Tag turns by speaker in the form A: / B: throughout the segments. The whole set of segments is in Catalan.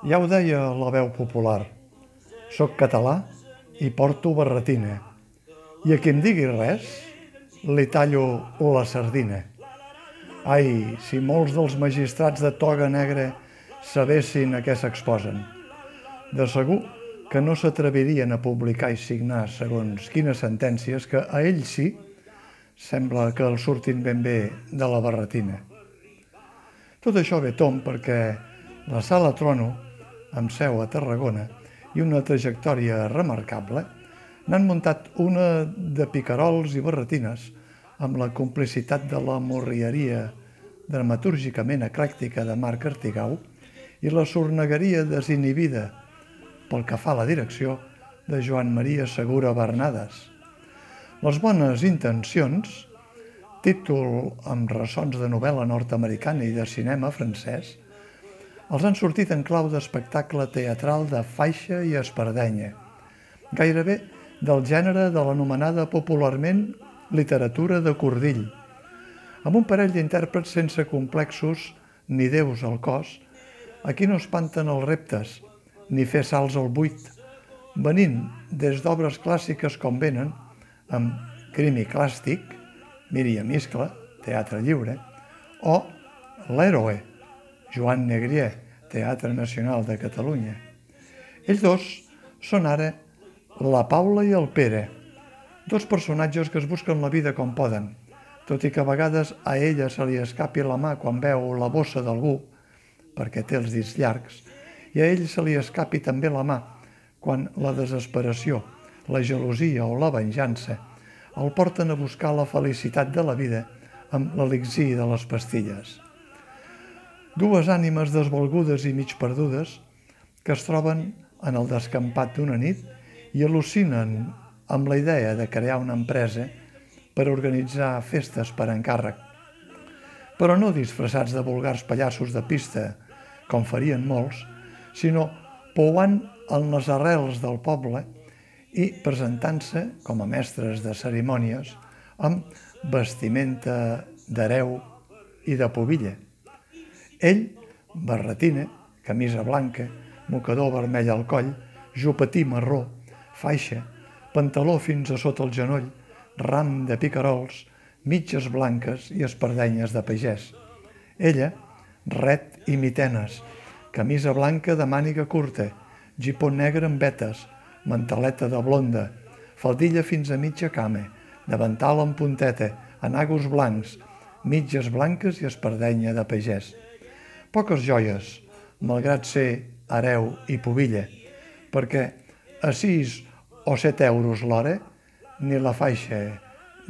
A: Ja ho deia la veu popular. Soc català i porto barretina. I a qui em digui res, li tallo la sardina. Ai, si molts dels magistrats de toga negra sabessin a què s'exposen. De segur que no s'atrevirien a publicar i signar segons quines sentències que a ells sí sembla que els surtin ben bé de la barretina. Tot això ve tom perquè la Sala Trono, amb seu a Tarragona i una trajectòria remarcable, n'han muntat una de picarols i barretines amb la complicitat de la morrieria dramatúrgicament eclèctica de Marc Artigau i la sornegueria desinhibida pel que fa a la direcció de Joan Maria Segura Bernades. Les bones intencions, títol amb ressons de novel·la nord-americana i de cinema francès, els han sortit en clau d'espectacle teatral de faixa i espardenya, gairebé del gènere de l'anomenada popularment literatura de cordill, amb un parell d'intèrprets sense complexos ni déus al cos, a qui no espanten els reptes, ni fer salts al buit, venint des d'obres clàssiques com venen, amb Crimi Clàstic, Míriam Iscla, Teatre Lliure, o L'Héroe, Joan Negrier, Teatre Nacional de Catalunya. Ells dos són ara la Paula i el Pere, dos personatges que es busquen la vida com poden, tot i que a vegades a ella se li escapi la mà quan veu la bossa d'algú, perquè té els dits llargs, i a ell se li escapi també la mà quan la desesperació, la gelosia o la venjança el porten a buscar la felicitat de la vida amb l'elixir de les pastilles. Dues ànimes desvalgudes i mig perdudes que es troben en el descampat d'una nit i al·lucinen amb la idea de crear una empresa per organitzar festes per encàrrec. Però no disfressats de vulgars pallassos de pista, com farien molts, sinó pouant en les arrels del poble i presentant-se com a mestres de cerimònies amb vestimenta d'hereu i de pobilla. Ell, barretina, camisa blanca, mocador vermell al coll, jupetí marró, faixa, pantaló fins a sota el genoll, ram de picarols, mitges blanques i espardenyes de pagès. Ella, ret i mitenes, camisa blanca de màniga curta, gipó negre amb vetes, mantaleta de blonda, faldilla fins a mitja cama, davantal amb punteta, anagos blancs, mitges blanques i espardenya de pagès. Poques joies, malgrat ser hereu i pobilla, perquè a 6 o 7 euros l'hora ni la faixa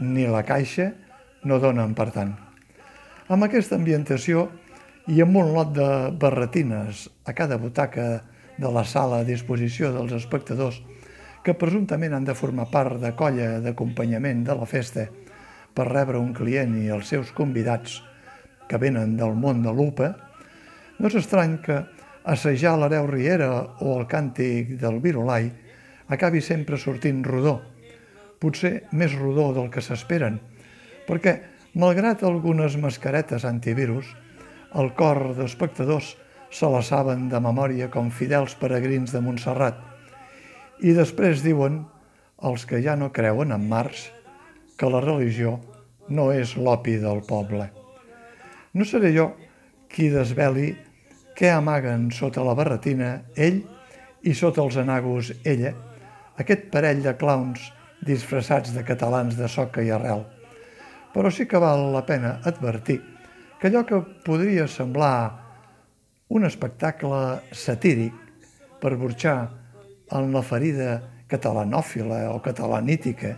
A: ni la caixa no donen per tant. Amb aquesta ambientació i amb un lot de barretines a cada butaca de la sala a disposició dels espectadors que presumptament han de formar part de colla d'acompanyament de la festa per rebre un client i els seus convidats que venen del món de l'UPA, no és estrany que assajar l'hereu Riera o el càntic del Virolai acabi sempre sortint rodó, potser més rodó del que s'esperen, perquè, malgrat algunes mascaretes antivirus, el cor d'espectadors se la saben de memòria com fidels peregrins de Montserrat. I després diuen, els que ja no creuen en Mars, que la religió no és l'opi del poble. No seré jo qui desveli què amaguen sota la barretina ell i sota els anagos ella, aquest parell de clowns disfressats de catalans de soca i arrel. Però sí que val la pena advertir que allò que podria semblar un espectacle satíric per burxar en la ferida catalanòfila o catalanítica,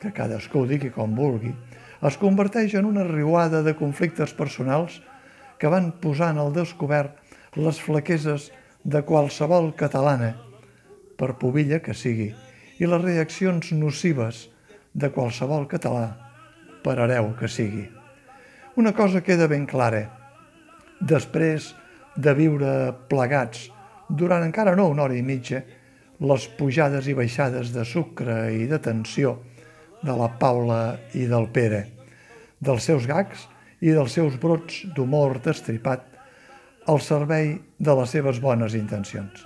A: que cadascú digui com vulgui, es converteix en una riuada de conflictes personals que van posant al descobert les flaqueses de qualsevol catalana, per pobilla que sigui, i les reaccions nocives de qualsevol català, per hereu que sigui. Una cosa queda ben clara. Després de viure plegats durant encara no una hora i mitja, les pujades i baixades de sucre i de tensió de la Paula i del Pere, dels seus gags i dels seus brots d'humor destripat al servei de les seves bones intencions.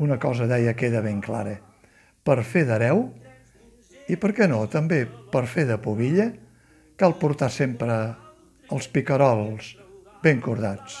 A: Una cosa deia queda ben clara. Per fer d'hereu, i per què no, també per fer de pobilla, cal portar sempre els picarols ben cordats.